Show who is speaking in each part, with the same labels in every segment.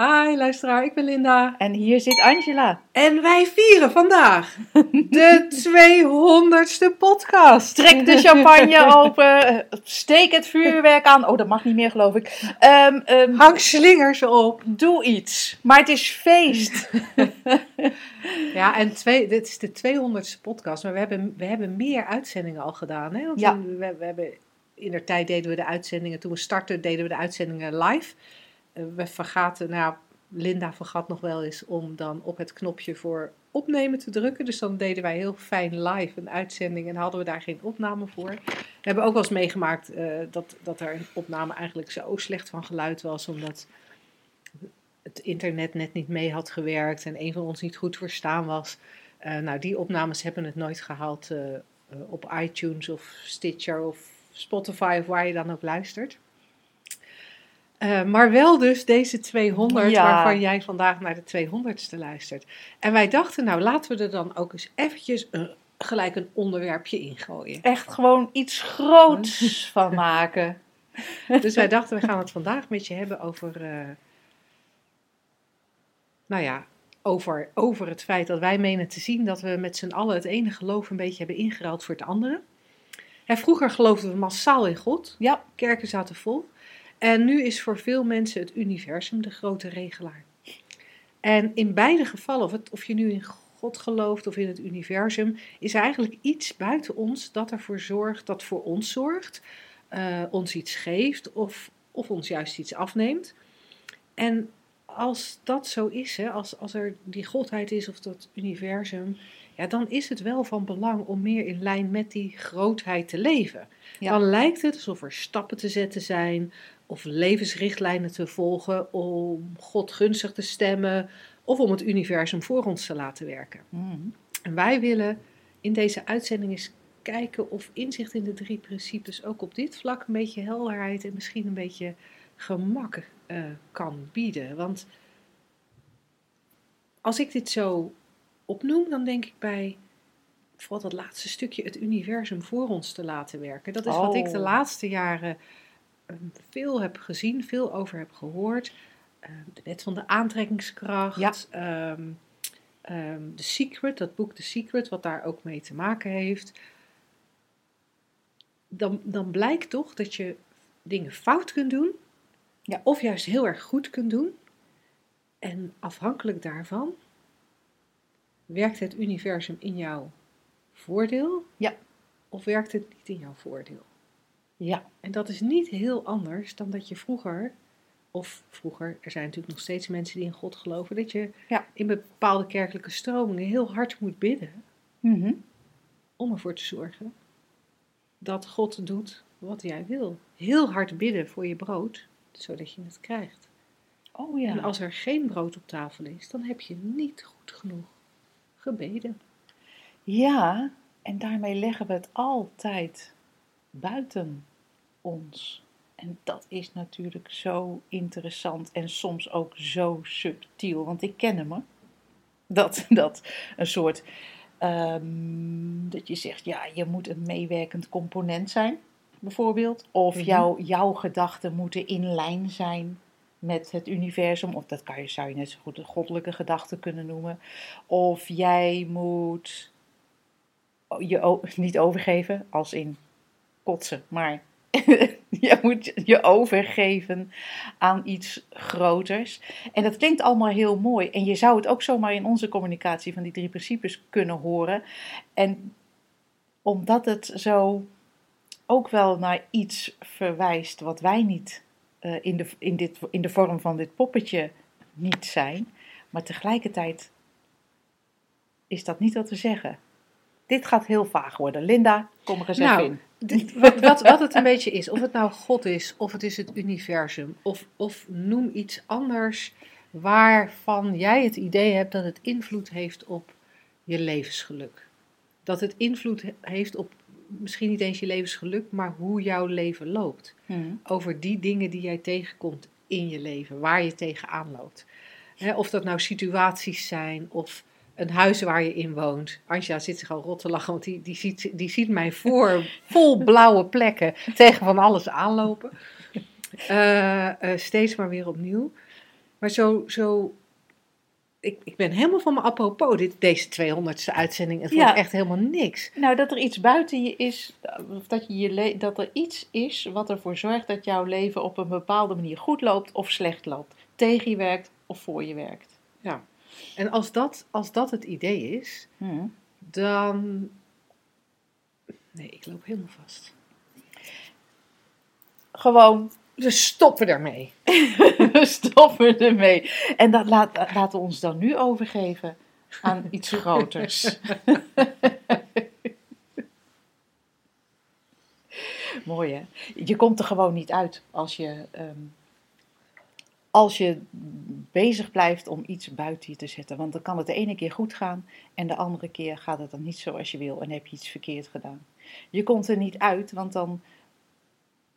Speaker 1: Hi luisteraar, ik ben Linda.
Speaker 2: En hier zit Angela.
Speaker 1: En wij vieren vandaag de 200ste podcast.
Speaker 2: Trek de champagne open, steek het vuurwerk aan. Oh, dat mag niet meer geloof ik. Um,
Speaker 1: um, Hang slingers op.
Speaker 2: Doe iets. Maar het is feest.
Speaker 1: ja, en twee, dit is de 200ste podcast. Maar we hebben, we hebben meer uitzendingen al gedaan. Hè? Want
Speaker 2: ja.
Speaker 1: we, we hebben, in de tijd deden we de uitzendingen, toen we startten deden we de uitzendingen live. Eh, we vergaten, nou, Linda vergat nog wel eens om dan op het knopje voor opnemen te drukken. Dus dan deden wij heel fijn live een uitzending en hadden we daar geen opname voor. We hebben ook wel eens meegemaakt uh, dat, dat er een opname eigenlijk zo slecht van geluid was, omdat het internet net niet mee had gewerkt en een van ons niet goed verstaan was. Uh, nou, die opnames hebben het nooit gehaald op iTunes of Stitcher of Spotify of waar je dan ook luistert. Uh, maar wel dus deze 200,
Speaker 2: Ja.
Speaker 1: waarvan jij vandaag naar de 200ste luistert. En wij dachten, nou laten we er dan ook eens eventjes een, gelijk een onderwerpje ingooien.
Speaker 2: Echt gewoon iets groots van maken.
Speaker 1: Dus wij dachten, we gaan het vandaag met je hebben over, uh, nou ja, over, over het feit dat wij menen te zien dat we met z'n allen het ene geloof een beetje hebben ingeruild voor het andere. En vroeger geloofden we massaal in God.
Speaker 2: Ja.
Speaker 1: Kerken zaten vol. En nu is voor veel mensen het universum de grote regelaar. En in beide gevallen, of, het, of je nu in God gelooft of in het universum, is eigenlijk iets buiten ons dat ervoor zorgt, dat voor ons zorgt, uh, ons iets geeft of, of ons juist iets afneemt. En als dat zo is, hè, als, als er die godheid is of dat universum, ja, dan is het wel van belang om meer in lijn met die grootheid te leven.
Speaker 2: Ja.
Speaker 1: Dan lijkt het alsof er stappen te zetten zijn, of levensrichtlijnen te volgen om God gunstig te stemmen of om het universum voor ons te laten werken.
Speaker 2: Mm.
Speaker 1: En wij willen in deze uitzending eens kijken of inzicht in de drie principes ook op dit vlak een beetje helderheid en misschien een beetje gemak uh, kan bieden. Want als ik dit zo opnoem, dan denk ik bij vooral dat laatste stukje het universum voor ons te laten werken. Dat is
Speaker 2: oh.
Speaker 1: wat ik de laatste jaren veel heb gezien, veel over heb gehoord. Uh, de wet van de aantrekkingskracht.
Speaker 2: Ja.
Speaker 1: Um, um, The Secret, dat boek The Secret, wat daar ook mee te maken heeft. Dan, dan blijkt toch dat je dingen fout kunt doen.
Speaker 2: Ja.
Speaker 1: Of juist heel erg goed kunt doen. En afhankelijk daarvan werkt het universum in jouw voordeel.
Speaker 2: Ja.
Speaker 1: Of werkt het niet in jouw voordeel.
Speaker 2: Ja.
Speaker 1: En dat is niet heel anders dan dat je vroeger, of vroeger, er zijn natuurlijk nog steeds mensen die in God geloven, dat je
Speaker 2: ja.
Speaker 1: in bepaalde kerkelijke stromingen heel hard moet bidden
Speaker 2: mm -hmm.
Speaker 1: om ervoor te zorgen dat God doet wat jij wil. Heel hard bidden voor je brood, zodat je het krijgt.
Speaker 2: Oh ja.
Speaker 1: En als er geen brood op tafel is, dan heb je niet goed genoeg gebeden.
Speaker 2: Ja, en daarmee leggen we het altijd buiten ons. En dat is natuurlijk zo interessant en soms ook zo subtiel, want ik ken hem. Hè? Dat, dat een soort, um, dat je zegt, ja, je moet een meewerkend component zijn, bijvoorbeeld. Of
Speaker 1: Mhm.
Speaker 2: jouw, jouw gedachten moeten in lijn zijn met het universum. Of dat kan je, zou je net zo goed een goddelijke gedachte kunnen noemen. Of jij moet je niet overgeven, als in kotsen, maar je moet je overgeven aan iets groters. En dat klinkt allemaal heel mooi. En je zou het ook zomaar in onze communicatie van die drie principes kunnen horen. En omdat het zo ook wel naar iets verwijst wat wij niet uh, in, de, in, dit, in de vorm van dit poppetje niet zijn. Maar tegelijkertijd is dat niet wat te zeggen. Dit gaat heel vaag worden. Linda, eens
Speaker 1: nou. Dit, wat, wat, wat, het een beetje is, of het nou God is, of het is het universum, of, of noem iets anders waarvan jij het idee hebt dat het invloed heeft op je levensgeluk. Dat het invloed heeft op misschien niet eens je levensgeluk, maar hoe jouw leven loopt.
Speaker 2: Hmm.
Speaker 1: Over die dingen die jij tegenkomt in je leven, waar je tegenaan loopt. Of dat nou situaties zijn of een huis waar je in woont. Anja zit zich al rot te lachen, want die, die, ziet, die ziet mij voor vol blauwe plekken tegen van alles aanlopen. Eh, eh, steeds maar weer opnieuw. Maar zo, zo ik, ik ben helemaal van mijn apropos, dit, deze 200ste uitzending. Het
Speaker 2: Ja.
Speaker 1: wordt echt helemaal niks.
Speaker 2: Nou, dat er iets buiten je is, of dat, je je dat er iets is wat ervoor zorgt dat jouw leven op een bepaalde manier goed loopt of slecht loopt. Tegen je werkt of voor je werkt.
Speaker 1: Ja. En als dat, als dat het idee is,
Speaker 2: Hmm.
Speaker 1: dan. Nee, ik loop helemaal vast.
Speaker 2: Gewoon,
Speaker 1: We stoppen ermee.
Speaker 2: we stoppen ermee. En dat laat, laten we ons dan nu overgeven aan iets groters. Mooi hè? Je komt er gewoon niet uit als je, ehm, als je bezig blijft om iets buiten je te zetten. Want dan kan het de ene keer goed gaan en de andere keer gaat het dan niet zoals je wil en heb je iets verkeerd gedaan. Je komt er niet uit, want dan,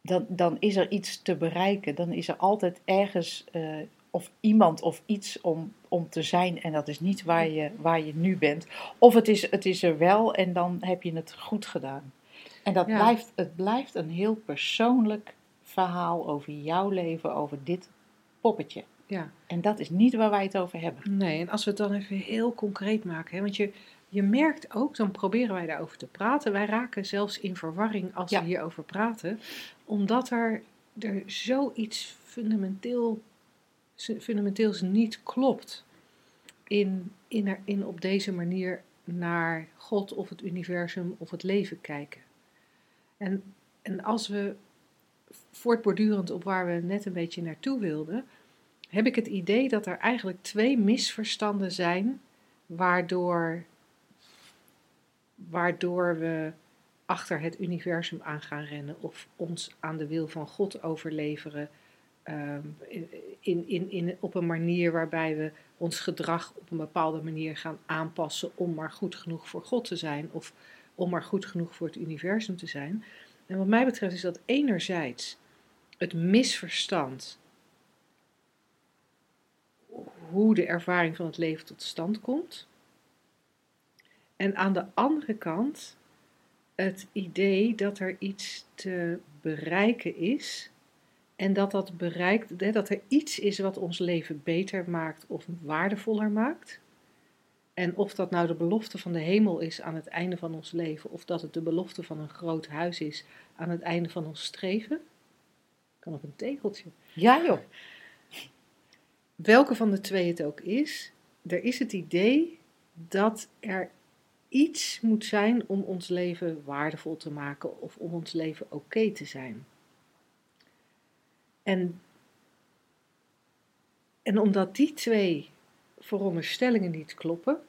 Speaker 2: dan, dan is er iets te bereiken. Dan is er altijd ergens eh, of iemand of iets om, om te zijn en dat is niet waar je, waar je nu bent. Of het is, het is er wel en dan heb je het goed gedaan. En dat
Speaker 1: Ja.
Speaker 2: blijft, het blijft een heel persoonlijk verhaal over jouw leven, over dit poppetje.
Speaker 1: Ja.
Speaker 2: En dat is niet waar wij het over hebben.
Speaker 1: Nee, en als we het dan even heel concreet maken, hè, want je, je merkt ook, dan proberen wij daarover te praten. Wij raken zelfs in verwarring als
Speaker 2: Ja.
Speaker 1: we hierover praten, omdat er, er zoiets fundamenteel, fundamenteels niet klopt in, in, er, in op deze manier naar God of het universum of het leven kijken. En, en als we voortbordurend op waar we net een beetje naartoe wilden, heb ik het idee dat er eigenlijk twee misverstanden zijn waardoor, waardoor we achter het universum aan gaan rennen of ons aan de wil van God overleveren ehm, in, in, in, op een manier waarbij we ons gedrag op een bepaalde manier gaan aanpassen om maar goed genoeg voor God te zijn of om maar goed genoeg voor het universum te zijn. En wat mij betreft is dat enerzijds het misverstand hoe de ervaring van het leven tot stand komt. En aan de andere kant het idee dat er iets te bereiken is. En dat dat bereikt, dat er iets is wat ons leven beter maakt of waardevoller maakt. En of dat nou de belofte van de hemel is aan het einde van ons leven, of dat het de belofte van een groot huis is aan het einde van ons streven. Kan op een tegeltje.
Speaker 2: Ja joh.
Speaker 1: Welke van de twee het ook is, er is het idee dat er iets moet zijn om ons leven waardevol te maken of om ons leven oké te zijn. En, en omdat die twee veronderstellingen niet kloppen,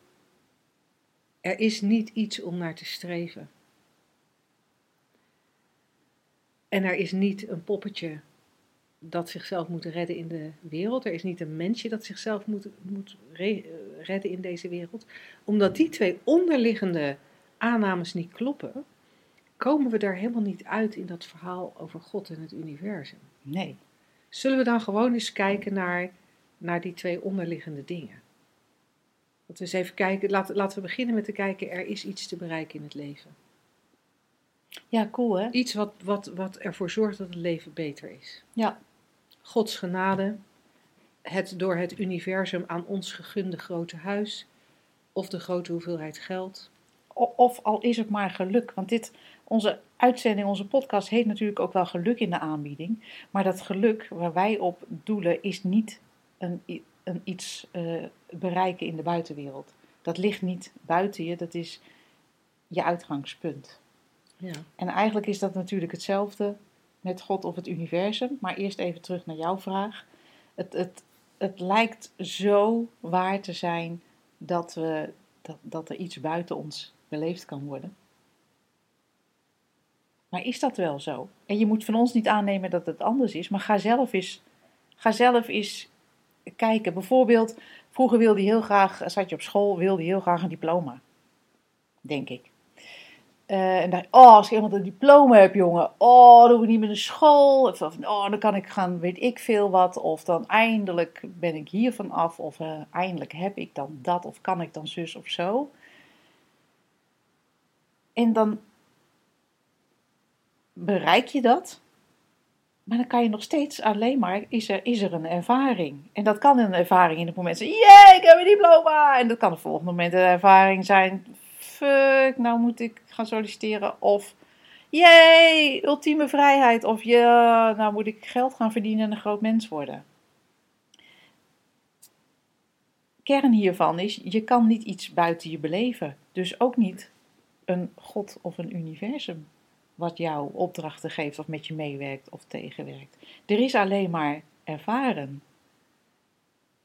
Speaker 1: er is niet iets om naar te streven. En er is niet een poppetje dat zichzelf moet redden in de wereld. Er is niet een mensje dat zichzelf moet, moet eh, redden in deze wereld. Omdat die twee onderliggende aannames niet kloppen, komen we daar helemaal niet uit in dat verhaal over God en het universum.
Speaker 2: Nee.
Speaker 1: Zullen we dan gewoon eens kijken naar, naar die twee onderliggende dingen? Dat we eens even kijken, laten, laten we beginnen met te kijken, er is iets te bereiken in het leven.
Speaker 2: Ja, cool hè?
Speaker 1: Iets wat, wat, wat ervoor zorgt dat het leven beter is.
Speaker 2: Ja.
Speaker 1: Gods genade, het door het universum aan ons gegunde grote huis, of de grote hoeveelheid geld.
Speaker 2: Of al is het maar geluk. Want dit, onze uitzending, onze podcast heet natuurlijk ook wel geluk in de aanbieding. Maar dat geluk waar wij op doelen is niet een, een iets eh, bereiken in de buitenwereld. Dat ligt niet buiten je, dat is je uitgangspunt. En eigenlijk is dat natuurlijk hetzelfde met God of het universum. Maar eerst even terug naar jouw vraag. Het, het, het lijkt zo waar te zijn dat, we, dat, dat er iets buiten ons beleefd kan worden. Maar is dat wel zo? En je moet van ons niet aannemen dat het anders is, maar ga zelf eens, ga zelf eens kijken. Bijvoorbeeld, vroeger wilde je heel graag, zat je op school, wilde heel graag een diploma. Denk ik. Eh, en dacht, oh, als ik iemand een diploma heb, jongen, oh, dan hoef ik niet meer naar school. Of, oh, dan kan ik gaan, weet ik veel wat. Of dan eindelijk ben ik hiervan af. Of eh, eindelijk heb ik dan dat. Of kan ik dan zus of zo. En dan bereik je dat. Maar dan kan je nog steeds alleen maar, is er, is er een ervaring. En dat kan een ervaring in het moment zijn, jee, ik heb een diploma. En dat kan het volgende moment een ervaring zijn, fuck, nou moet ik gaan solliciteren. Of, jee, ultieme vrijheid. Of, ja, nou moet ik geld gaan verdienen en een groot mens worden. Kern hiervan is, je kan niet iets buiten je beleven. Dus ook niet een God of een universum wat jou opdrachten geeft of met je meewerkt of tegenwerkt. Er is alleen maar ervaren.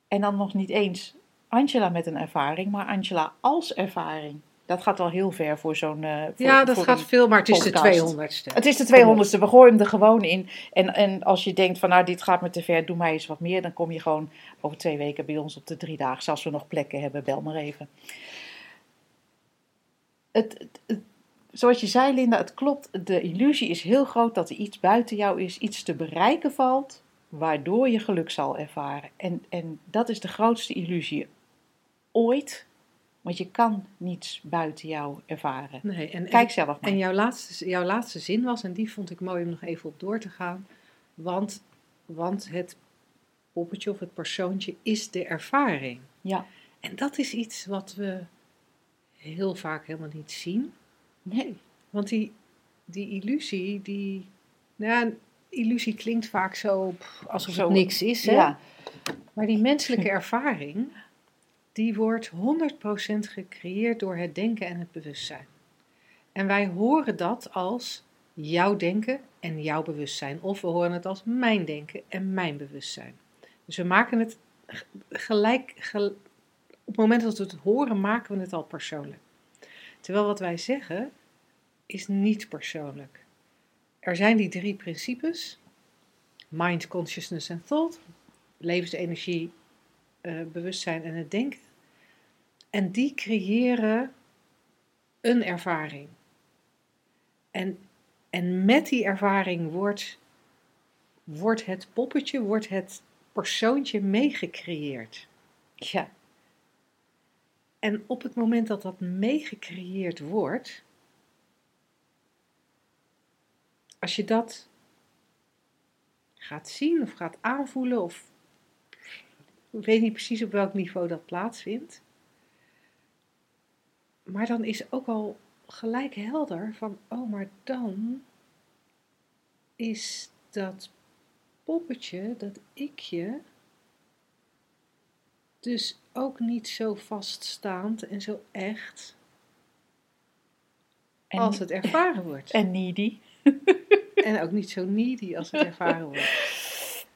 Speaker 2: En dan nog niet eens Angela met een ervaring, maar Angela als ervaring. Dat gaat al heel ver voor zo'n. Uh,
Speaker 1: ja, dat gaat veel, maar het is de 200ste.
Speaker 2: Het is de 200ste. We gooien hem er gewoon in. En, en als je denkt van nou, dit gaat me te ver, doe mij eens wat meer. Dan kom je gewoon over twee weken bij ons op de drie dagen. Als we nog plekken hebben, bel maar even. Het, het, zoals je zei, Linda, het klopt. De illusie is heel groot dat er iets buiten jou is, iets te bereiken valt, waardoor je geluk zal ervaren. En, en dat is de grootste illusie ooit. Want je kan niets buiten jou ervaren.
Speaker 1: Nee, en,
Speaker 2: Kijk zelf maar.
Speaker 1: En jouw laatste, jouw laatste zin was, en die vond ik mooi om nog even op door te gaan. Want, want het poppetje of het persoontje is de ervaring.
Speaker 2: Ja.
Speaker 1: En dat is iets wat we heel vaak helemaal niet zien.
Speaker 2: Nee.
Speaker 1: Want die, die illusie, die. Nou, illusie klinkt vaak zo alsof
Speaker 2: Zo,
Speaker 1: het niks is. Hè?
Speaker 2: Ja.
Speaker 1: Maar die menselijke ervaring, die wordt 100% gecreëerd door het denken en het bewustzijn. En wij horen dat als jouw denken en jouw bewustzijn. Of we horen het als mijn denken en mijn bewustzijn. Dus we maken het gelijk, gel- op het moment dat we het horen, maken we het al persoonlijk. Terwijl wat wij zeggen is niet persoonlijk. Er zijn die drie principes: mind, consciousness en thought, levensenergie, eh, bewustzijn en het denken. En die creëren een ervaring. En, en met die ervaring wordt, wordt het poppetje, wordt het persoontje meegecreëerd.
Speaker 2: ja.
Speaker 1: En op het moment dat dat meegecreëerd wordt, als je dat gaat zien of gaat aanvoelen, of ik weet niet precies op welk niveau dat plaatsvindt, maar dan is ook al gelijk helder van, oh, maar dan is dat poppetje, dat ikje, dus ook niet zo vaststaand en zo echt
Speaker 2: En,
Speaker 1: als het ervaren wordt.
Speaker 2: en needy.
Speaker 1: En ook niet zo needy als het ervaren wordt.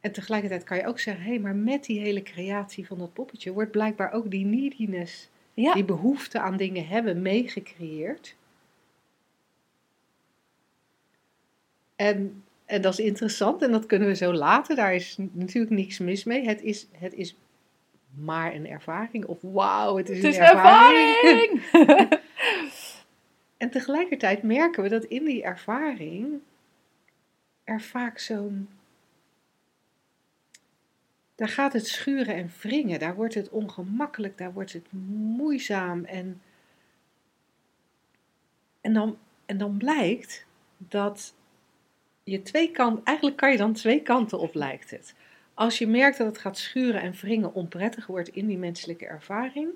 Speaker 1: En tegelijkertijd kan je ook zeggen, hé, hey, maar met die hele creatie van dat poppetje wordt blijkbaar ook die neediness,
Speaker 2: Ja.
Speaker 1: die behoefte aan dingen hebben, meegecreëerd. En, en dat is interessant en dat kunnen we zo laten. Daar is natuurlijk niks mis mee. Het is, het is maar een ervaring. Of wauw, het is
Speaker 2: Het
Speaker 1: een
Speaker 2: is
Speaker 1: ervaring.
Speaker 2: ervaring!
Speaker 1: En tegelijkertijd merken we dat in die ervaring er vaak zo'n. Daar gaat het schuren en wringen, daar wordt het ongemakkelijk, daar wordt het moeizaam. En, en, dan, en dan blijkt dat je twee kanten, eigenlijk kan je dan twee kanten op lijkt het. Als je merkt dat het gaat schuren en wringen onprettig wordt in die menselijke ervaring,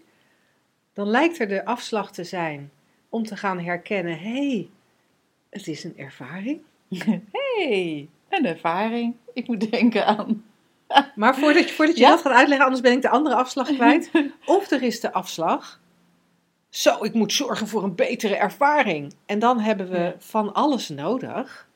Speaker 1: dan lijkt er de afslag te zijn om te gaan herkennen: hé, hey, het is een ervaring.
Speaker 2: hey, een ervaring. Ik moet denken aan.
Speaker 1: Maar voordat je, voordat je
Speaker 2: Ja?
Speaker 1: dat gaat uitleggen, anders ben ik de andere afslag kwijt. Of er is de afslag. Zo, ik moet zorgen voor een betere ervaring. En dan hebben we
Speaker 2: Ja.
Speaker 1: van alles nodig.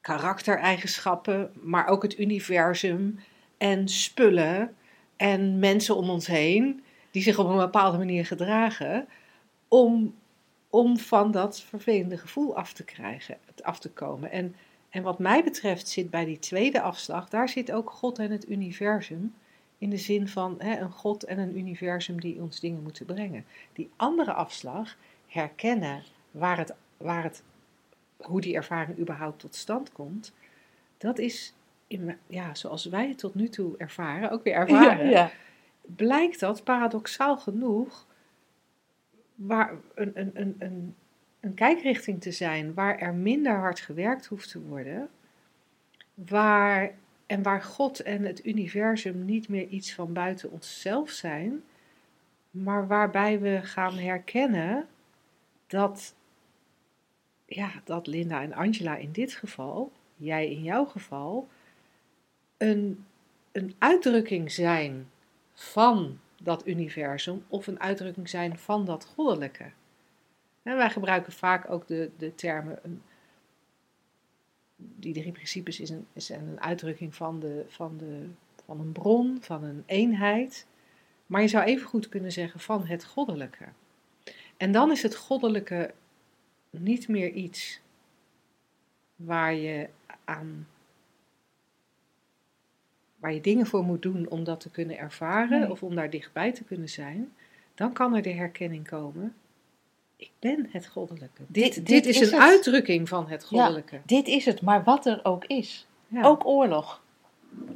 Speaker 1: Karaktereigenschappen, maar ook het universum en spullen en mensen om ons heen die zich op een bepaalde manier gedragen om, om van dat vervelende gevoel af te krijgen, af te komen. En, en wat mij betreft zit bij die tweede afslag, daar zit ook God en het universum. In de zin van hè, een God en een universum die ons dingen moeten brengen. Die andere afslag herkennen waar het, waar het, hoe die ervaring überhaupt tot stand komt, dat is, in, ja, zoals wij het tot nu toe ervaren, ook weer ervaren,
Speaker 2: Ja, ja.
Speaker 1: blijkt dat paradoxaal genoeg waar een, een, een, een, een kijkrichting te zijn waar er minder hard gewerkt hoeft te worden, waar, en waar God en het universum niet meer iets van buiten onszelf zijn, maar waarbij we gaan herkennen dat, ja, dat Linda en Angela in dit geval, jij in jouw geval, een, een uitdrukking zijn van dat universum of een uitdrukking zijn van dat goddelijke. En wij gebruiken vaak ook de, de termen, een, die drie principes is een, is een uitdrukking van, de, van, de, van een bron, van een eenheid. Maar je zou even goed kunnen zeggen van het goddelijke. En dan is het goddelijke niet meer iets waar je aan waar je dingen voor moet doen om dat te kunnen ervaren
Speaker 2: Nee.
Speaker 1: of om daar dichtbij te kunnen zijn, dan kan er de herkenning komen. Ik ben het goddelijke. Dit, dit,
Speaker 2: dit
Speaker 1: is,
Speaker 2: is
Speaker 1: een
Speaker 2: het.
Speaker 1: uitdrukking van het goddelijke.
Speaker 2: Dit is het, maar wat er ook is.
Speaker 1: Ja,
Speaker 2: Ook oorlog.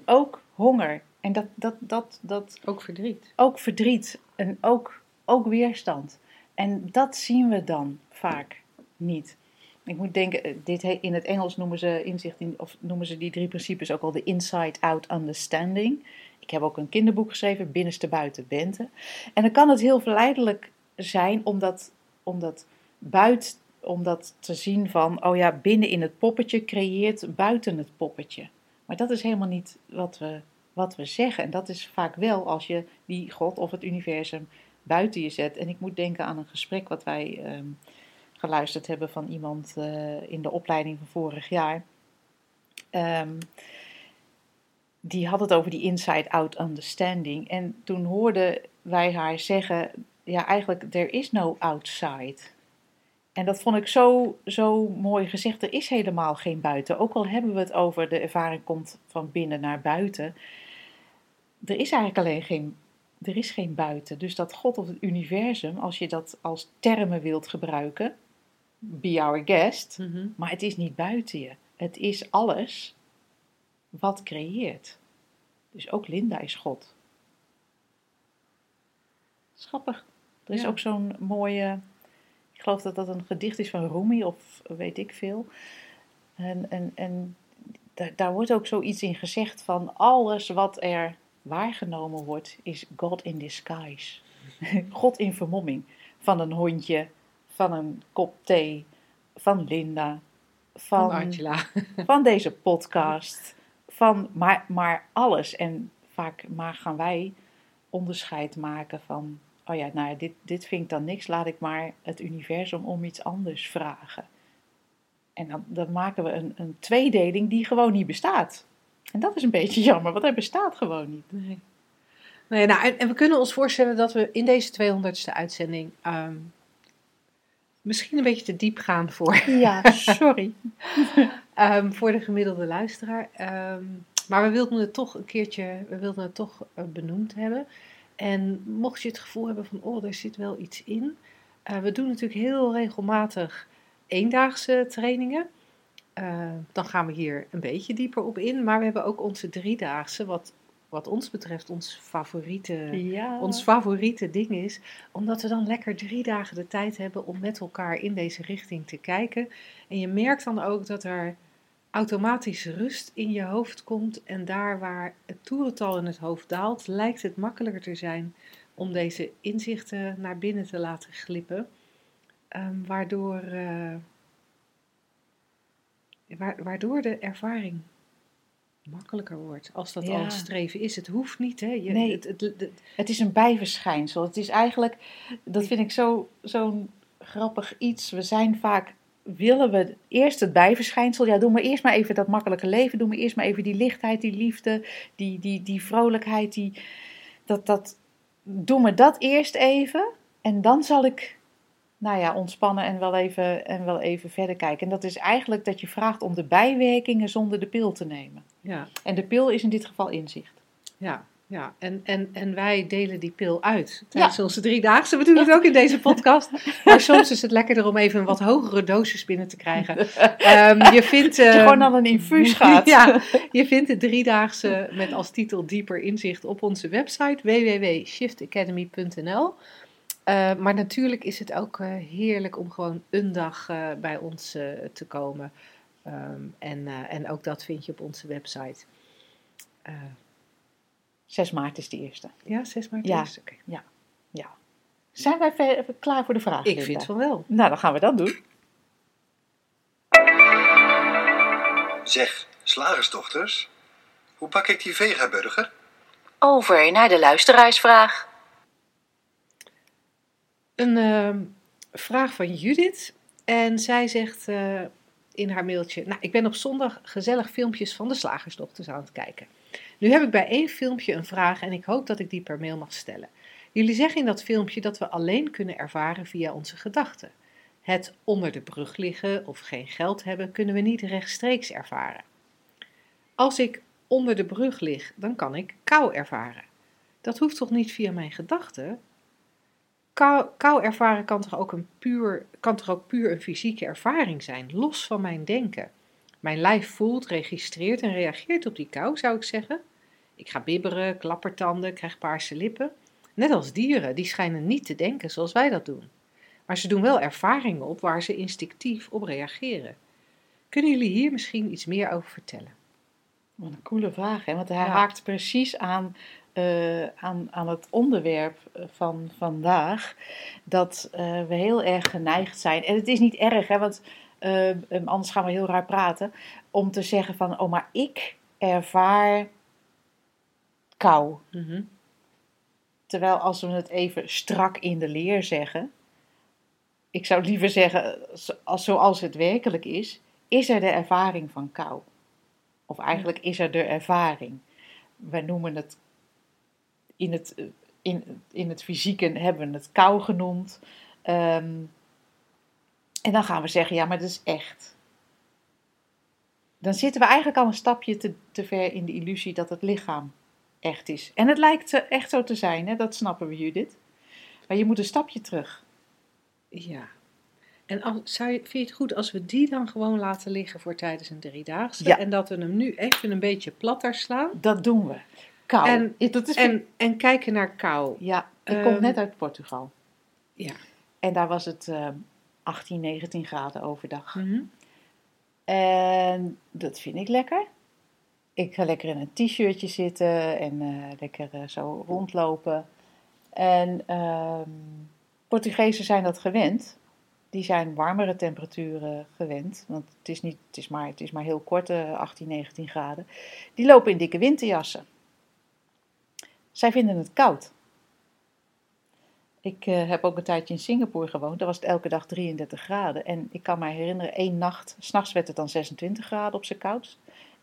Speaker 2: Ook honger. En dat, dat, dat, dat
Speaker 1: ook verdriet.
Speaker 2: ook verdriet en ook, ook weerstand. En dat zien we dan vaak niet. Ik moet denken, eh, dit he- in het Engels noemen ze inzicht in, of noemen ze die drie principes ook al de inside-out understanding. Ik heb ook een kinderboek geschreven, Binnenste Buiten Bente. En dan kan het heel verleidelijk zijn om dat, om dat buiten, om dat te zien van, oh ja, binnen in het poppetje creëert buiten het poppetje. Maar dat is helemaal niet wat we, wat we zeggen. En dat is vaak wel als je die God of het universum buiten je zet. En ik moet denken aan een gesprek wat wij ehm, geluisterd hebben van iemand eh, in de opleiding van vorig jaar. Ehm, die had het over die inside-out understanding. En toen hoorden wij haar zeggen: Ja, eigenlijk, there is no outside. En dat vond ik zo, zo mooi gezegd. Er is helemaal geen buiten. Ook al hebben we het over de ervaring komt van binnen naar buiten. Er is eigenlijk alleen geen, er is geen buiten. Dus dat God of het universum, als je dat als termen wilt gebruiken, be our guest. Maar het is niet buiten je. Het is alles wat creëert. Dus ook Linda is God. Schappig. Er is
Speaker 1: Ja.
Speaker 2: ook zo'n mooie. Ik geloof dat dat een gedicht is van Rumi of weet ik veel. En, en, en daar, daar wordt ook zoiets in gezegd van alles wat er waargenomen wordt is God in disguise. God in vermomming. Van een hondje, van een kop thee, van Linda,
Speaker 1: Van
Speaker 2: van,
Speaker 1: Angela.
Speaker 2: van deze podcast, van maar, maar alles. En vaak maar gaan wij onderscheid maken van, oh ja, nou ja, dit, dit vind ik dan niks, laat ik maar het universum om iets anders vragen. En dan, dan maken we een, een tweedeling die gewoon niet bestaat. En dat is een beetje jammer, want hij bestaat gewoon niet.
Speaker 1: Nee. Nee, nou, en, en we kunnen ons voorstellen dat we in deze 200ste uitzending ehm, misschien een beetje te diep gaan voor,
Speaker 2: Ja, sorry.
Speaker 1: ehm, voor de gemiddelde luisteraar. Ehm, maar we wilden het toch een keertje, we wilden het toch eh, benoemd hebben. En mocht je het gevoel hebben van, oh, er zit wel iets in. eh, we doen natuurlijk heel regelmatig eendaagse trainingen. Eh, dan gaan we hier een beetje dieper op in. Maar we hebben ook onze driedaagse, wat, wat ons betreft ons favoriete
Speaker 2: Ja.
Speaker 1: ons favoriete ding is, omdat we dan lekker drie dagen de tijd hebben om met elkaar in deze richting te kijken. En je merkt dan ook dat er automatisch rust in je hoofd komt. En daar waar het toerental in het hoofd daalt, lijkt het makkelijker te zijn om deze inzichten naar binnen te laten glippen. Ehm, waardoor, eh, wa- waardoor de ervaring makkelijker wordt. Als dat
Speaker 2: Ja.
Speaker 1: al streven is. Het hoeft niet, hè? Je,
Speaker 2: Nee.
Speaker 1: het, het, het-
Speaker 2: Het is een bijverschijnsel. Het is eigenlijk, dat vind ik zo- zo'n grappig iets. We zijn vaak, willen we eerst het bijverschijnsel. Ja, doe maar eerst maar even dat makkelijke leven. Doe maar eerst maar even die lichtheid, die liefde, die, die, die vrolijkheid. Die, dat, dat, doe me dat eerst even. En dan zal ik, nou ja, ontspannen en wel, even, en wel even verder kijken. En dat is eigenlijk dat je vraagt om de bijwerkingen zonder de pil te nemen.
Speaker 1: Ja,
Speaker 2: En de pil is in dit geval inzicht.
Speaker 1: ja. Ja, en, en, en wij delen die pil uit tijdens onze driedaagse. We doen het ook in deze podcast. Maar soms is het lekkerder om even een wat hogere dosis binnen te krijgen. Ehm, je vindt...
Speaker 2: Je
Speaker 1: ehm,
Speaker 2: gewoon aan een infuus gaat.
Speaker 1: Ja, je vindt de driedaagse met als titel Dieper Inzicht op onze website www.shiftacademy.nl. Eh, maar natuurlijk is het ook eh, heerlijk om gewoon een dag eh, bij ons eh, te komen. En, en ook dat vind je op onze website. Eh,
Speaker 2: 6 maart is de eerste.
Speaker 1: ja, 6 maart
Speaker 2: Ja.
Speaker 1: is oké.
Speaker 2: Zijn wij ver- klaar voor de vraag?
Speaker 1: Ik vind van wel.
Speaker 2: Nou, dan gaan we dat doen.
Speaker 3: Zeg, slagersdochters, hoe pak ik die vegaburger?
Speaker 4: Over naar de luisteraarsvraag.
Speaker 1: Een ehm, vraag van Judith. En zij zegt eh, in haar mailtje: Nou, ik ben op zondag gezellig filmpjes van de slagersdochters aan het kijken. Nu heb ik bij één filmpje een vraag en ik hoop dat ik die per mail mag stellen. Jullie zeggen in dat filmpje dat we alleen kunnen ervaren via onze gedachten. Het onder de brug liggen of geen geld hebben kunnen we niet rechtstreeks ervaren. Als ik onder de brug lig, dan kan ik kou ervaren. Dat hoeft toch niet via mijn gedachten? Kou, ervaren kan toch, ook een puur, kan toch ook puur een fysieke ervaring zijn, los van mijn denken. Mijn lijf voelt, registreert en reageert op die kou, zou ik zeggen. Ik ga bibberen, klappertanden, krijg paarse lippen. Net als dieren, die schijnen niet te denken zoals wij dat doen. Maar ze doen wel ervaringen op waar ze instinctief op reageren. Kunnen jullie hier misschien iets meer over vertellen?
Speaker 2: Wat een coole vraag, hè? want hij
Speaker 1: Ja.
Speaker 2: haakt precies aan, eh, aan, aan het onderwerp eh, van vandaag. Dat eh, we heel erg geneigd zijn. En het is niet erg, hè, want anders gaan we heel raar praten. Om te zeggen van, oh maar ik ervaar kou. Terwijl als we het even strak in de leer zeggen. Ik zou liever zeggen, als- zoals het werkelijk is, is er de ervaring van kou. Of eigenlijk is er de ervaring. Wij noemen het in het, in, in het fysieke hebben we het kou genoemd. Ehm, en dan gaan we zeggen, ja, maar dat is echt. Dan zitten we eigenlijk al een stapje te, te ver in de illusie dat het lichaam echt is. En het lijkt eh, echt zo te zijn, hè? dat snappen we, Judith. Maar je moet een stapje terug.
Speaker 1: Ja. En als, zou je, vind je het goed als we die dan gewoon laten liggen voor tijdens een driedaagse?
Speaker 2: Ja.
Speaker 1: En dat we hem nu even een beetje platter slaan?
Speaker 2: Dat doen we. Kou.
Speaker 1: En-
Speaker 2: dat is
Speaker 1: En, en kijken naar kou.
Speaker 2: Ja, ik
Speaker 1: Ehm,
Speaker 2: kom net uit Portugal.
Speaker 1: Ja.
Speaker 2: En daar was het eh, 18, 19 graden overdag.
Speaker 1: Mhm.
Speaker 2: En dat vind ik lekker. Ik ga lekker in een t-shirtje zitten en eh, lekker eh, zo rondlopen. En ehm, Portugezen zijn dat gewend. Die zijn warmere temperaturen gewend. Want het is, niet, het is, maar, het is maar heel kort, eh, 18, 19 graden. Die lopen in dikke winterjassen. Zij vinden het koud. Ik eh, heb ook een tijdje in Singapore gewoond. Daar was het elke dag 33 graden. En ik kan me herinneren, één nacht, s'nachts werd het dan 26 graden op zijn koudst.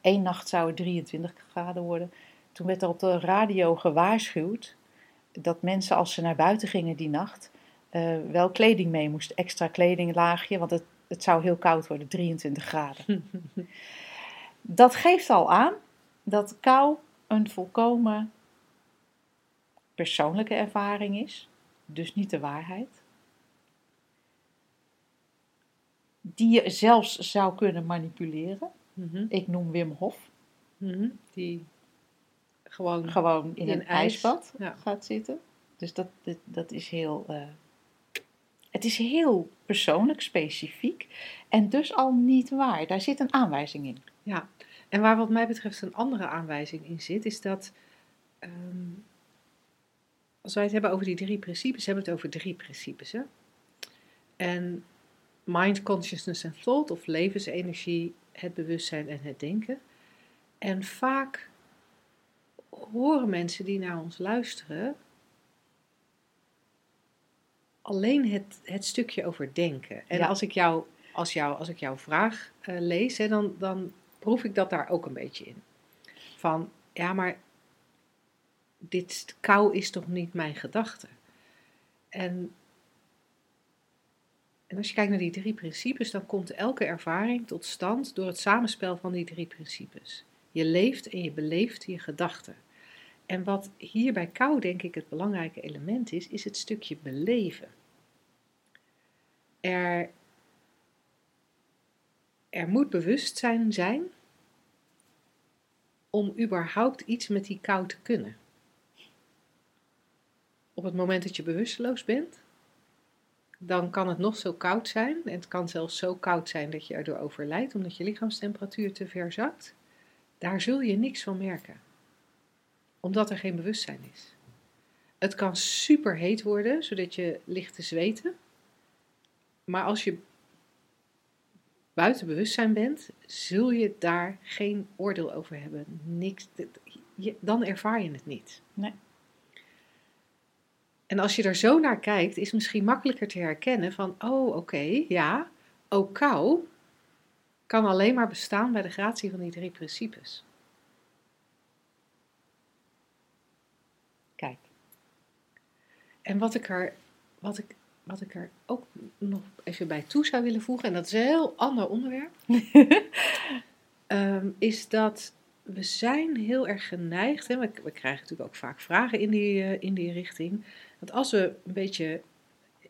Speaker 2: Eén nacht zou het 23 graden worden. Toen werd er op de radio gewaarschuwd dat mensen als ze naar buiten gingen die nacht, eh, wel kleding mee moesten. Extra kledinglaagje, want het, het zou heel koud worden, 23 graden. dat geeft al aan dat kou een volkomen persoonlijke ervaring is, dus niet de waarheid. Die je zelfs zou kunnen manipuleren.
Speaker 1: Mhm.
Speaker 2: Ik noem Wim Hof.
Speaker 1: Mhm. Die gewoon.
Speaker 2: Gewoon in,
Speaker 1: In
Speaker 2: een
Speaker 1: ijs,
Speaker 2: ijsbad
Speaker 1: ja.
Speaker 2: gaat zitten. Dus dat, dat, dat is heel. eh, het is heel persoonlijk, specifiek. En dus al niet waar. Daar zit een aanwijzing in.
Speaker 1: Ja. En waar wat mij betreft een andere aanwijzing in zit, is dat. ehm, als wij het hebben over die drie principes, hebben we het over drie principes. Hè? En mind, consciousness en thought, of levensenergie, het bewustzijn en het denken. En vaak horen mensen die naar ons luisteren alleen het, het stukje over denken. En
Speaker 2: Ja.
Speaker 1: als, ik jou, als, jou, als ik jouw vraag eh, lees, hè, dan, dan proef ik dat daar ook een beetje in. Van, ja, maar dit kou is toch niet mijn gedachte? En, en als je kijkt naar die drie principes, dan komt elke ervaring tot stand door het samenspel van die drie principes. Je leeft en je beleeft je gedachten. En wat hier bij kou denk ik het belangrijke element is, is het stukje beleven. Er, er moet bewustzijn zijn om überhaupt iets met die kou te kunnen. Op het moment dat je bewusteloos bent, dan kan het nog zo koud zijn. En het kan zelfs zo koud zijn dat je erdoor overlijdt, omdat je lichaamstemperatuur te ver zakt. Daar zul je niks van merken, omdat er geen bewustzijn is. Het kan super heet worden, zodat je ligt te zweten. Maar als je buiten bewustzijn bent, zul je daar geen oordeel over hebben. Niks, dan ervaar je het niet.
Speaker 2: Nee.
Speaker 1: En als je er zo naar kijkt, is misschien makkelijker te herkennen van, oh oké, ja, ook kou kan alleen maar bestaan bij de gratie van die drie principes.
Speaker 2: Kijk.
Speaker 1: En wat ik er, wat ik, wat ik er ook nog even bij toe zou willen voegen, en dat is een heel ander onderwerp, um, is dat we zijn heel erg geneigd, hè, we, we, krijgen natuurlijk ook vaak vragen in die, uh, in die richting, dat als we een beetje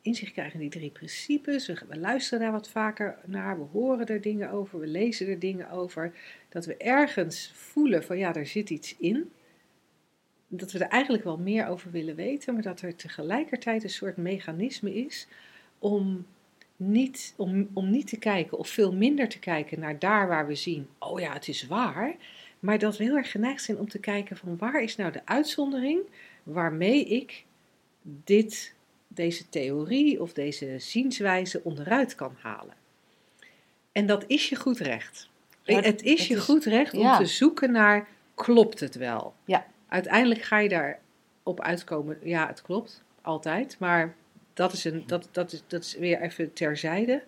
Speaker 1: inzicht krijgen in die drie principes, we, we, luisteren daar wat vaker naar, we horen er dingen over, we lezen er dingen over, dat we ergens voelen van ja, er zit iets in, dat we er eigenlijk wel meer over willen weten, maar dat er tegelijkertijd een soort mechanisme is om niet, om, om niet te kijken of veel minder te kijken naar daar waar we zien, oh ja, het is waar, maar dat we heel erg geneigd zijn om te kijken van waar is nou de uitzondering waarmee ik dit, deze theorie of deze zienswijze onderuit kan halen. En dat is je goed recht.
Speaker 2: Ja,
Speaker 1: het is
Speaker 2: het
Speaker 1: je
Speaker 2: is-
Speaker 1: goed recht om
Speaker 2: ja.
Speaker 1: te zoeken naar, klopt het wel?
Speaker 2: Ja.
Speaker 1: Uiteindelijk ga je daarop uitkomen, ja, het klopt, altijd. Maar dat is, een, dat, dat is, dat is weer even terzijde.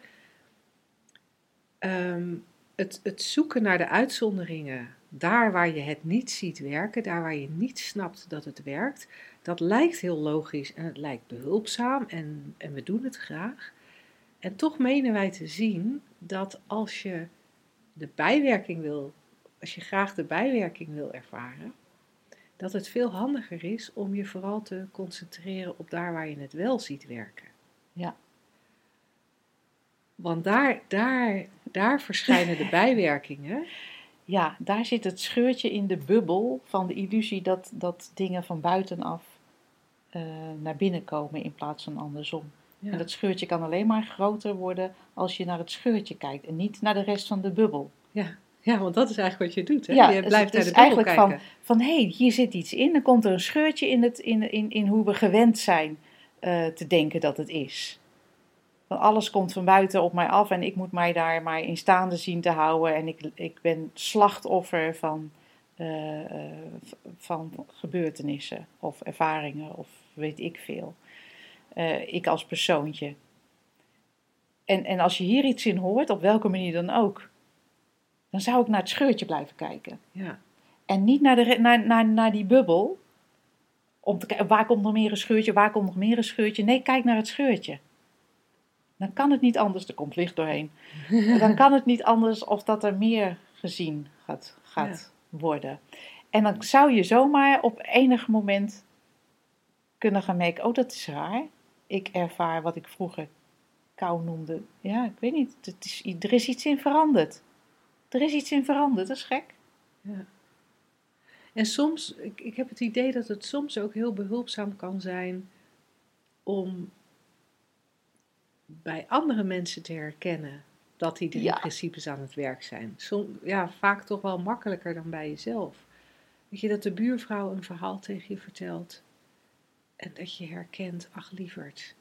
Speaker 1: Ehm, het, het zoeken naar de uitzonderingen, daar waar je het niet ziet werken, daar waar je niet snapt dat het werkt, dat lijkt heel logisch en het lijkt behulpzaam en, en we doen het graag. En toch menen wij te zien dat als je de bijwerking wil, als je graag de bijwerking wil ervaren, dat het veel handiger is om je vooral te concentreren op daar waar je het wel ziet werken.
Speaker 2: Ja.
Speaker 1: Want daar, daar, daar verschijnen de bijwerkingen.
Speaker 2: Ja, daar zit het scheurtje in de bubbel van de illusie dat, dat dingen van buitenaf eh, naar binnen komen in plaats van andersom.
Speaker 1: Ja.
Speaker 2: En dat scheurtje kan alleen maar groter worden als je naar het scheurtje kijkt en niet naar de rest van de bubbel.
Speaker 1: Ja, ja, want dat is eigenlijk wat je doet. Hè?
Speaker 2: Ja,
Speaker 1: je
Speaker 2: dus
Speaker 1: blijft
Speaker 2: het
Speaker 1: naar de bubbel
Speaker 2: eigenlijk
Speaker 1: kijken.
Speaker 2: Van hé, hey, hier zit iets in, dan komt er een scheurtje in, het, in, in, in hoe we gewend zijn eh, te denken dat het is. Van alles komt van buiten op mij af en ik moet mij daar maar in staande zien te houden. En ik, ik ben slachtoffer van, eh, eh, van gebeurtenissen of ervaringen of weet ik veel. Eh, ik als persoontje. En, en als je hier iets in hoort, op welke manier dan ook, dan zou ik naar het scheurtje blijven kijken.
Speaker 1: Ja,
Speaker 2: En niet naar, de, naar, naar, naar die bubbel. Om te kijken, waar komt nog meer een scheurtje, waar komt nog meer een scheurtje. Nee, kijk naar het scheurtje. Dan kan het niet anders, er komt licht doorheen. Dan kan het niet anders of dat er meer gezien gaat, gaat worden. En dan zou je zomaar op enig moment kunnen gaan merken, oh dat is raar. Ik ervaar wat ik vroeger kou noemde. Ja, ik weet niet, het is, er is iets in veranderd. Er is iets in veranderd, dat is gek.
Speaker 1: ja. En soms, ik, ik heb het idee dat het soms ook heel behulpzaam kan zijn om bij andere mensen te herkennen dat die drie
Speaker 2: Ja.
Speaker 1: principes aan het werk zijn. Som, ja, vaak toch wel makkelijker dan bij jezelf. Weet je, dat de buurvrouw een verhaal tegen je vertelt en dat je herkent, ach lieverd,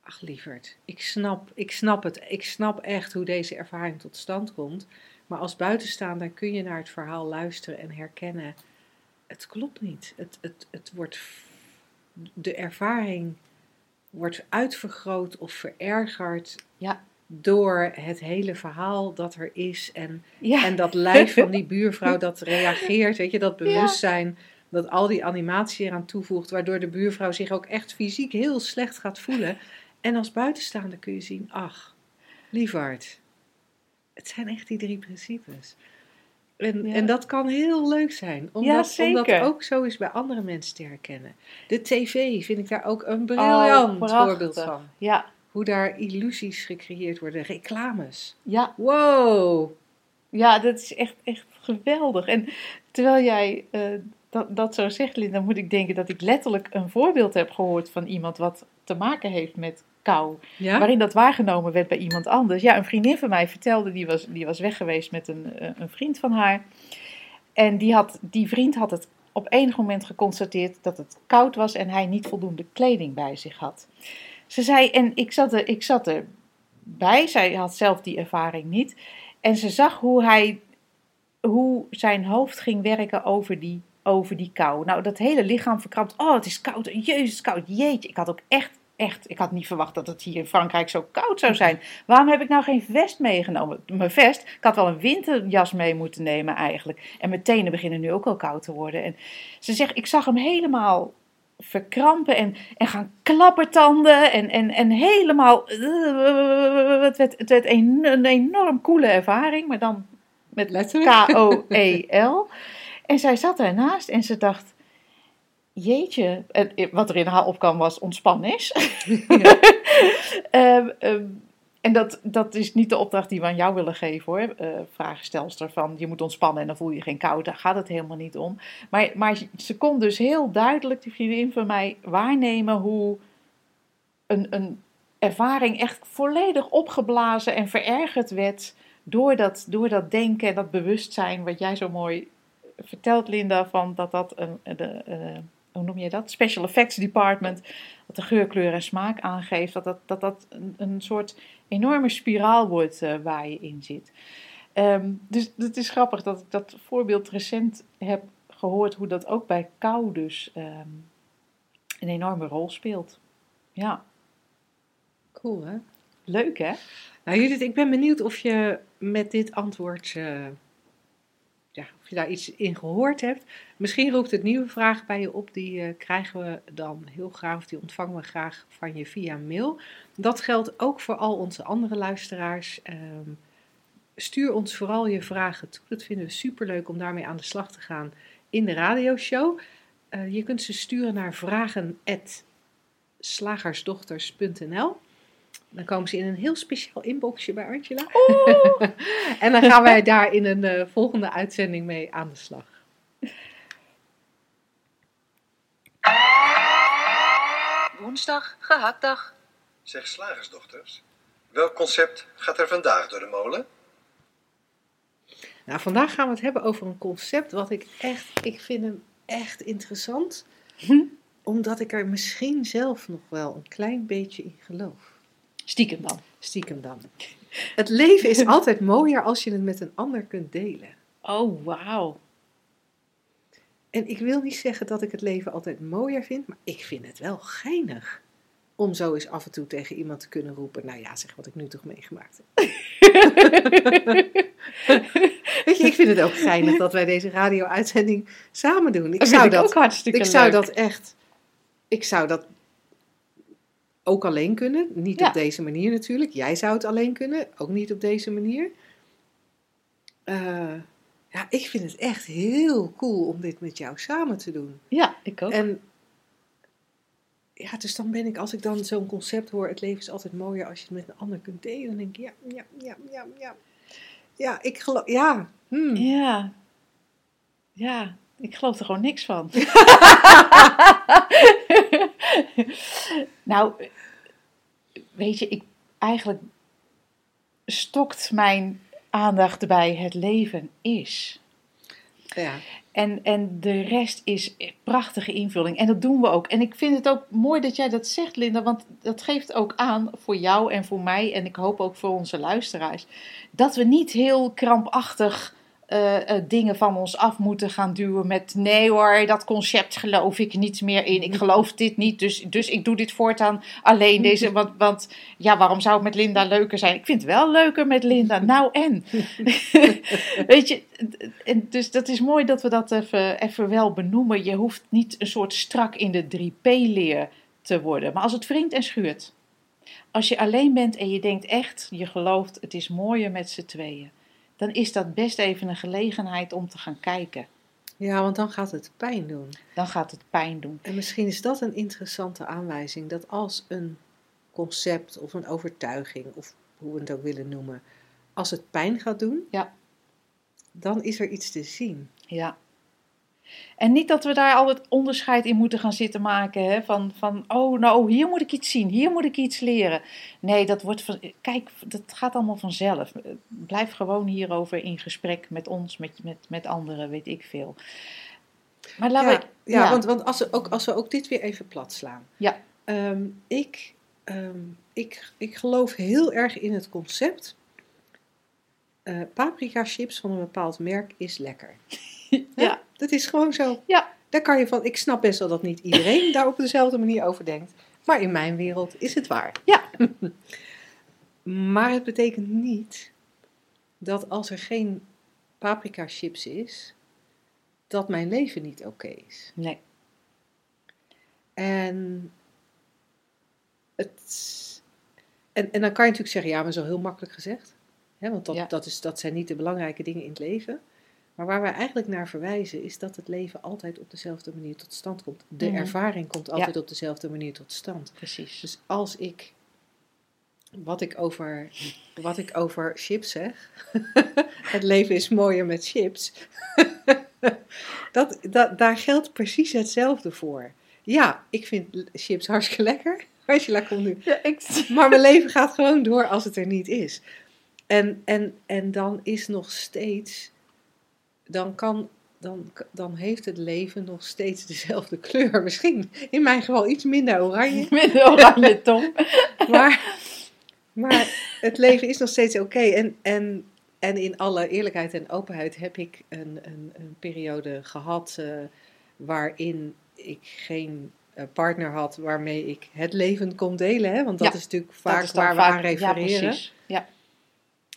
Speaker 1: ach lieverd, ik snap, ik snap het, ik snap echt hoe deze ervaring tot stand komt. Maar als buitenstaander kun je naar het verhaal luisteren en herkennen, het klopt niet. Het, het, het wordt, de ervaring wordt uitvergroot of verergerd
Speaker 2: Ja.
Speaker 1: Door het hele verhaal dat er is en
Speaker 2: Ja.
Speaker 1: en dat lijf van die buurvrouw dat reageert, weet je, dat bewustzijn, dat al die animatie eraan toevoegt, waardoor de buurvrouw zich ook echt fysiek heel slecht gaat voelen. En als buitenstaander kun je zien, ach, lieverd, het zijn echt die drie principes. En,
Speaker 2: Ja.
Speaker 1: en dat kan heel leuk zijn. Om,
Speaker 2: Ja,
Speaker 1: dat, om dat
Speaker 2: zeker.
Speaker 1: ook zo eens bij andere mensen te herkennen. De tv vind ik daar ook een briljant
Speaker 2: Oh, prachtig.
Speaker 1: voorbeeld van.
Speaker 2: Ja,
Speaker 1: Hoe daar illusies gecreëerd worden. Reclames.
Speaker 2: ja,
Speaker 1: Wow.
Speaker 2: ja, dat is echt, echt geweldig. En terwijl jij eh, dat, dat zo zegt, Linda, moet ik denken dat ik letterlijk een voorbeeld heb gehoord van iemand wat te maken heeft met kou.
Speaker 1: Ja?
Speaker 2: Waarin dat waargenomen werd bij iemand anders. Ja, een vriendin van mij vertelde, die was, die was weg geweest met een, eh, een vriend van haar. En die, had, die vriend had het op enig moment geconstateerd dat het koud was en hij niet voldoende kleding bij zich had. Ze zei, en ik zat, er, ik zat erbij, zij had zelf die ervaring niet. En ze zag hoe, hij, hoe zijn hoofd ging werken over die, over die kou. Nou, dat hele lichaam verkrampt. Oh, het is koud. Jezus, koud. Jeetje, ik had ook echt, echt, ik had niet verwacht dat het hier in Frankrijk zo koud zou zijn. Waarom heb ik nou geen vest meegenomen? Mijn vest, ik had wel een winterjas mee moeten nemen eigenlijk. En mijn tenen beginnen nu ook al koud te worden. En ze zegt, ik zag hem helemaal verkrampen en, en gaan klappertanden en, en, en helemaal... Het werd, het werd een, een enorm coole ervaring, maar dan met. K-O-E-L. En zij zat daarnaast en ze dacht... Jeetje, en wat er in haar opkwam was ontspannis. Ehm, ehm, en dat, dat is niet de opdracht die we aan jou willen geven hoor. Eh vragenstelster van je moet ontspannen en dan voel je geen kou. Daar gaat het helemaal niet om. Maar, maar ze kon dus heel duidelijk, die vriendin van mij, waarnemen hoe een, een ervaring echt volledig opgeblazen en verergerd werd. Door dat, door dat denken en dat bewustzijn, wat jij zo mooi vertelt, Linda, van dat dat een, de, eh, hoe noem je dat? Special Effects Department, dat de geur, kleur en smaak aangeeft, dat dat, dat, dat een, een soort enorme spiraal wordt eh, waar je in zit. Ehm, dus het is grappig dat ik dat voorbeeld recent heb gehoord, hoe dat ook bij kou dus ehm, een enorme rol speelt. Ja,
Speaker 1: Cool, hè?
Speaker 2: leuk hè?
Speaker 1: Nou, Judith, ik ben benieuwd of je met dit antwoord, eh, je daar iets in gehoord hebt. Misschien roept het nieuwe vragen bij je op, die eh, krijgen we dan heel graag, of die ontvangen we graag van je via mail. Dat geldt ook voor al onze andere luisteraars. Ehm, stuur ons vooral je vragen toe. Dat vinden we superleuk om daarmee aan de slag te gaan in de radioshow. Eh, je kunt ze sturen naar vragen.slagersdochters.nl. Dan komen ze in een heel speciaal inboxje bij Angela. en dan gaan wij daar in een eh, volgende uitzending mee aan de slag.
Speaker 4: Woensdag, gehaktdag.
Speaker 3: Zeg slagersdochters, welk concept gaat er vandaag door de molen?
Speaker 1: Nou, vandaag gaan we het hebben over een concept wat ik echt, ik vind hem echt interessant. Omdat ik er misschien zelf nog wel een klein beetje in geloof.
Speaker 2: Stiekem dan.
Speaker 1: Stiekem dan. Het leven is altijd mooier als je het met een ander kunt delen.
Speaker 2: Oh, wauw.
Speaker 1: En ik wil niet zeggen dat ik het leven altijd mooier vind, maar ik vind het wel geinig. Om zo eens af en toe tegen iemand te kunnen roepen. Nou ja, zeg wat ik nu toch meegemaakt heb. Weet je, ik vind het ook geinig dat wij deze radio-uitzending samen doen. Ik
Speaker 2: Dat
Speaker 1: zou
Speaker 2: ik
Speaker 1: dat, ik zou dat echt. Ik zou dat ook alleen kunnen. Niet
Speaker 2: Ja.
Speaker 1: op deze manier natuurlijk. Jij zou het alleen kunnen. Ook niet op deze manier. Eh, ja, ik vind het echt heel cool om dit met jou samen te doen.
Speaker 2: Ja, ik ook.
Speaker 1: En ja, dus dan ben ik, als ik dan zo'n concept hoor, het leven is altijd mooier als je het met een ander kunt delen, dan denk ik, ja, ja, ja, ja, ja. Ja, ik geloof, ja. hmm.
Speaker 2: Ja. Ja, ik geloof er gewoon niks van. nou, weet je, ik, eigenlijk stokt mijn aandacht bij het leven is.
Speaker 1: ja.
Speaker 2: En, en de rest is prachtige invulling. En dat doen we ook. En ik vind het ook mooi dat jij dat zegt, Linda. Want dat geeft ook aan voor jou en voor mij. En ik hoop ook voor onze luisteraars. Dat we niet heel krampachtig eh, eh, dingen van ons af moeten gaan duwen. Met nee hoor, dat concept geloof ik niet meer in. Ik geloof dit niet. Dus, dus ik doe dit voortaan alleen. Deze, want, want ja, waarom zou het met Linda leuker zijn? Ik vind het wel leuker met Linda. Nou en? Weet je, dus dat is mooi dat we dat even, even wel benoemen. Je hoeft niet een soort strak in de 3P-leer te worden. Maar als het wringt en schuurt. Als je alleen bent en je denkt echt, je gelooft, het is mooier met z'n tweeën. Dan is dat best even een gelegenheid om te gaan kijken.
Speaker 1: Ja, want dan gaat het pijn doen.
Speaker 2: Dan gaat het pijn doen.
Speaker 1: En misschien is dat een interessante aanwijzing. Dat als een concept of een overtuiging, of hoe we het ook willen noemen, als het pijn gaat doen,
Speaker 2: Ja.
Speaker 1: dan is er iets te zien.
Speaker 2: Ja. En niet dat we daar altijd onderscheid in moeten gaan zitten maken. Hè? Van, van, oh, nou, hier moet ik iets zien, hier moet ik iets leren. Nee, dat wordt van, kijk, dat gaat allemaal vanzelf. Blijf gewoon hierover in gesprek met ons, met, met, met anderen, weet ik veel. Maar laten
Speaker 1: Ja,
Speaker 2: we.
Speaker 1: ja, want, want als, we ook, als we ook dit weer even plat slaan.
Speaker 2: Ja.
Speaker 1: Ehm, ik, ehm, ik, ik geloof heel erg in het concept. eh paprika chips van een bepaald merk is lekker.
Speaker 2: Ja.
Speaker 1: Dat is gewoon zo.
Speaker 2: Ja.
Speaker 1: Daar kan je van. Ik snap best wel dat niet iedereen daar op dezelfde manier over denkt. Maar in mijn wereld is het waar.
Speaker 2: Ja.
Speaker 1: maar het betekent niet dat als er geen paprika chips is, dat mijn leven niet oké is.
Speaker 2: Nee.
Speaker 1: En, het, en, en dan kan je natuurlijk zeggen, ja, maar zo heel makkelijk gezegd. Hè, want dat,
Speaker 2: Ja.
Speaker 1: dat, is, dat zijn niet de belangrijke dingen in het leven. Maar waar wij eigenlijk naar verwijzen, is dat het leven altijd op dezelfde manier tot stand komt. De
Speaker 2: Mhm.
Speaker 1: ervaring komt altijd op dezelfde manier tot stand.
Speaker 2: Precies.
Speaker 1: Dus als ik, wat ik over, wat ik over chips zeg, het leven is mooier met chips, dat, dat, daar geldt precies hetzelfde voor. Ja, ik vind chips hartstikke lekker. Angela komt nu.
Speaker 2: Ja, ik...
Speaker 1: Maar mijn leven gaat gewoon door als het er niet is. En, en, en dan is nog steeds, dan kan, dan, dan heeft het leven nog steeds dezelfde kleur. Misschien in mijn geval iets minder oranje.
Speaker 2: Met de oranje tong.
Speaker 1: Maar, maar het leven is nog steeds oké. En, en, en in alle eerlijkheid en openheid heb ik een, een, een periode gehad eh, waarin ik geen eh, partner had waarmee ik het leven kon delen. Hè? Want dat
Speaker 2: Ja,
Speaker 1: is natuurlijk
Speaker 2: Dat
Speaker 1: vaak
Speaker 2: is
Speaker 1: waar we aan refereren.
Speaker 2: Ja, precies. Ja.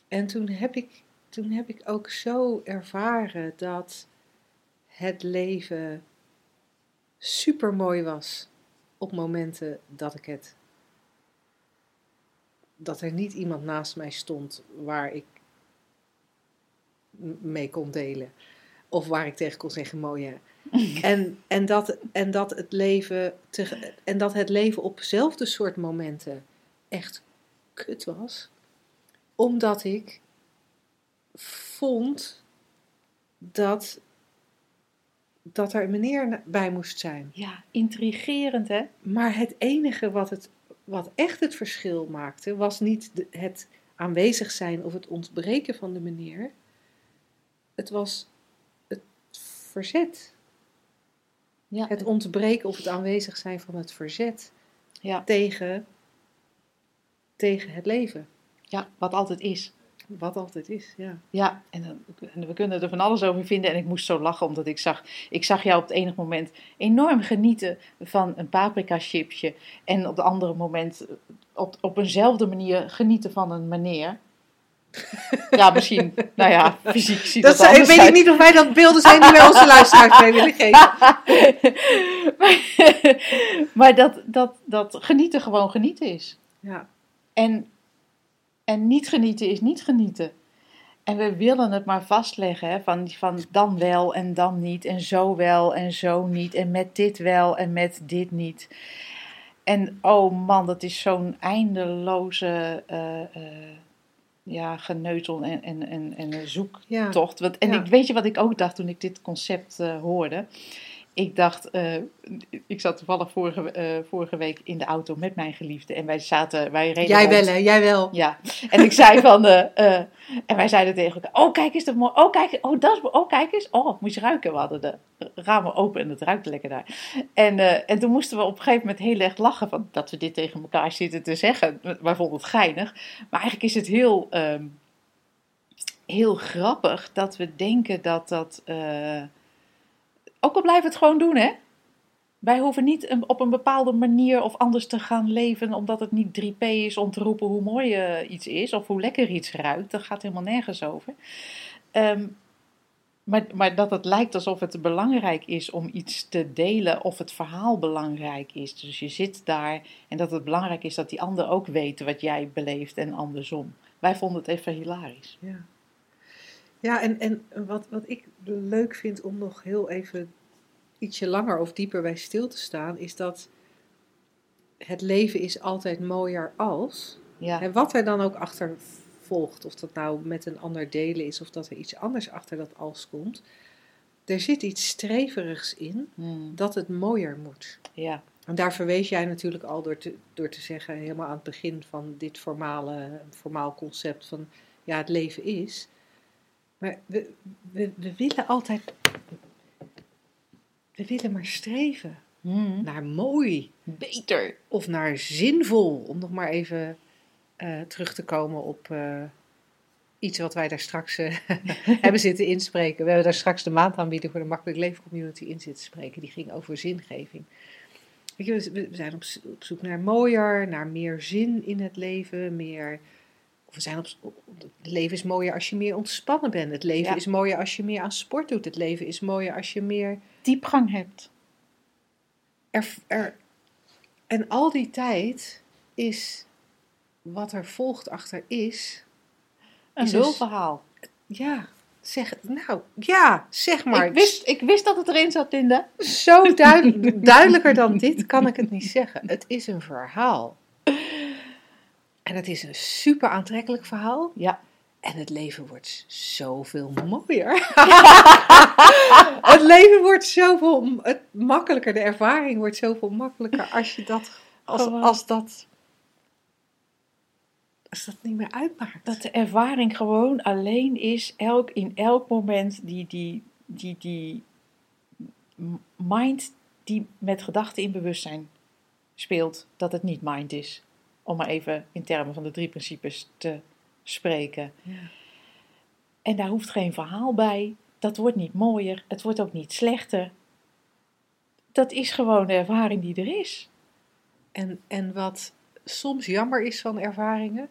Speaker 1: En toen heb, ik, toen heb ik ook zo ervaren dat het leven super mooi was op momenten dat ik het. dat er niet iemand naast mij stond waar ik mee kon delen. Of waar ik tegen kon zeggen: mooie. En, en, dat, en, dat het leven te, en dat het leven op zelfde soort momenten echt kut was omdat ik vond dat, dat er een meneer bij moest zijn.
Speaker 2: ja, intrigerend hè?
Speaker 1: Maar het enige wat, het, wat echt het verschil maakte, was niet de- het aanwezig zijn of het ontbreken van de meneer. Het was het verzet.
Speaker 2: Ja,
Speaker 1: Het ontbreken of het aanwezig zijn van het verzet
Speaker 2: ja,
Speaker 1: tegen, tegen het leven.
Speaker 2: ja, wat altijd is.
Speaker 1: Wat altijd is, ja.
Speaker 2: Ja, en, dan- en we kunnen er van alles over vinden. En ik moest zo lachen, omdat ik zag, ik zag jou op het enige moment enorm genieten van een paprika chipje. En op het andere moment op, op eenzelfde manier genieten van een meneer. Ja, misschien, nou ja, fysiek ziet dat,
Speaker 1: Dat zijn, ik weet
Speaker 2: uit.
Speaker 1: niet of wij dat beelden zijn die wij onze luisteraars mee willen geven.
Speaker 2: maar maar dat, dat, dat genieten gewoon genieten is.
Speaker 1: Ja,
Speaker 2: En, en niet genieten is niet genieten. En we willen het maar vastleggen, hè, van, van dan wel en dan niet, en zo wel en zo niet, en met dit wel en met dit niet. En oh man, dat is zo'n eindeloze eh, eh, ja, geneuzel en, en, en, en zoektocht.
Speaker 1: ja.
Speaker 2: Want, en
Speaker 1: Ja.
Speaker 2: ik, weet je wat ik ook dacht toen ik dit concept eh, hoorde? Ik dacht, eh, ik zat toevallig vorige, eh, vorige week in de auto met mijn geliefde en wij zaten, wij reden
Speaker 1: Jij
Speaker 2: rond.
Speaker 1: wel hè, jij wel.
Speaker 2: Ja, en ik zei van, eh, en wij zeiden tegen elkaar, oh kijk eens, dat mooi, oh kijk, oh dat is, oh kijk eens, oh moet je ruiken. We hadden de ramen open en het ruikt lekker daar. En, en toen moesten we op een gegeven moment heel erg lachen van dat we dit tegen elkaar zitten te zeggen. Het geinig, maar eigenlijk is het heel, ehm, heel grappig dat we denken dat dat, ook al we het gewoon doen hè. Wij hoeven niet op een bepaalde manier of anders te gaan leven, omdat het niet 3P is om te roepen hoe mooi eh, iets is of hoe lekker iets ruikt. Dat gaat helemaal nergens over. Ehm, maar, maar dat het lijkt alsof het belangrijk is om iets te delen of het verhaal belangrijk is. Dus je zit daar en dat het belangrijk is dat die ander ook weet wat jij beleeft en andersom. Wij vonden het even hilarisch.
Speaker 1: Ja. Ja, en, en wat, wat ik leuk vind om nog heel even ietsje langer of dieper bij stil te staan, is dat het leven is altijd mooier als.
Speaker 2: Ja,
Speaker 1: En wat er dan ook achter volgt, of dat nou met een ander delen is, of dat er iets anders achter dat als komt, er zit iets streverigs in
Speaker 2: Hmm,
Speaker 1: dat het mooier moet.
Speaker 2: ja.
Speaker 1: En daar verwees jij natuurlijk al door te, door te zeggen, helemaal aan het begin van dit formale, formaal concept van ja, het leven is. Maar we, we, we willen altijd, we willen maar streven
Speaker 2: Hmm,
Speaker 1: naar mooi
Speaker 2: Beter.
Speaker 1: of naar zinvol. Om nog maar even eh, terug te komen op eh, iets wat wij daar straks eh, hebben zitten inspreken. We hebben daar straks de maandaanbieding voor de Makkelijk Leven Community in zitten spreken. Die ging over zingeving. Weet je, we we zijn op, op zoek naar mooier, naar meer zin in het leven, meer... We zijn op, het leven is mooier als je meer ontspannen bent. Het leven
Speaker 2: Ja.
Speaker 1: is mooier als je meer aan sport doet. Het leven is mooier als je meer
Speaker 2: Diepgang hebt.
Speaker 1: er, er, en al die tijd is wat er volgt achter is.
Speaker 2: Een
Speaker 1: dus-
Speaker 2: lulverhaal.
Speaker 1: Ja, zeg, nou, ja, zeg maar.
Speaker 2: Ik wist, ik wist dat het erin zat, Linda.
Speaker 1: Zo duid- duidelijker dan dit kan ik het niet zeggen. Het is een verhaal. En het is een super aantrekkelijk verhaal.
Speaker 2: Ja.
Speaker 1: En het leven wordt zoveel mooier. het leven wordt zoveel het makkelijker. De ervaring wordt zoveel makkelijker als je dat, als, als dat, als dat niet meer uitmaakt.
Speaker 2: Dat de ervaring gewoon alleen is, elk, in elk moment, die, die, die, die mind die met gedachten in bewustzijn speelt, dat het niet mind is. Om maar even in termen van de drie principes te spreken.
Speaker 1: Ja.
Speaker 2: En daar hoeft geen verhaal bij. Dat wordt niet mooier. Het wordt ook niet slechter. Dat is gewoon de ervaring die er is.
Speaker 1: En, en wat soms jammer is van ervaringen,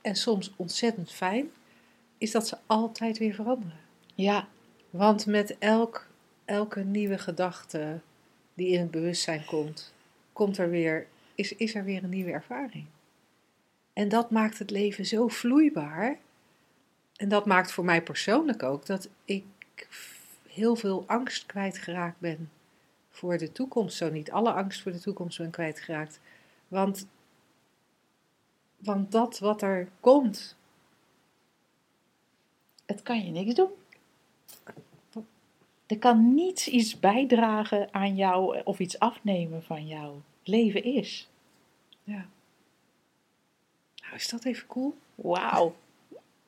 Speaker 1: en soms ontzettend fijn, is dat ze altijd weer veranderen.
Speaker 2: Ja,
Speaker 1: Want met elk, elke nieuwe gedachte die in het bewustzijn komt, komt er weer, is, is er weer een nieuwe ervaring. En dat maakt het leven zo vloeibaar. En dat maakt voor mij persoonlijk ook dat ik heel veel angst kwijtgeraakt ben voor de toekomst. Zo niet alle angst voor de toekomst ben kwijtgeraakt. Want, want dat wat er komt,
Speaker 2: het kan je niks doen. Er kan niets iets bijdragen aan jou of iets afnemen van jou. Leven is.
Speaker 1: ja. Nou, is dat even cool?
Speaker 2: Wauw.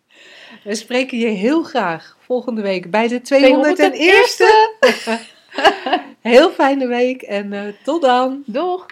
Speaker 1: We spreken je heel graag volgende week bij de 201ste. Heel fijne week en eh, tot dan.
Speaker 2: Doeg!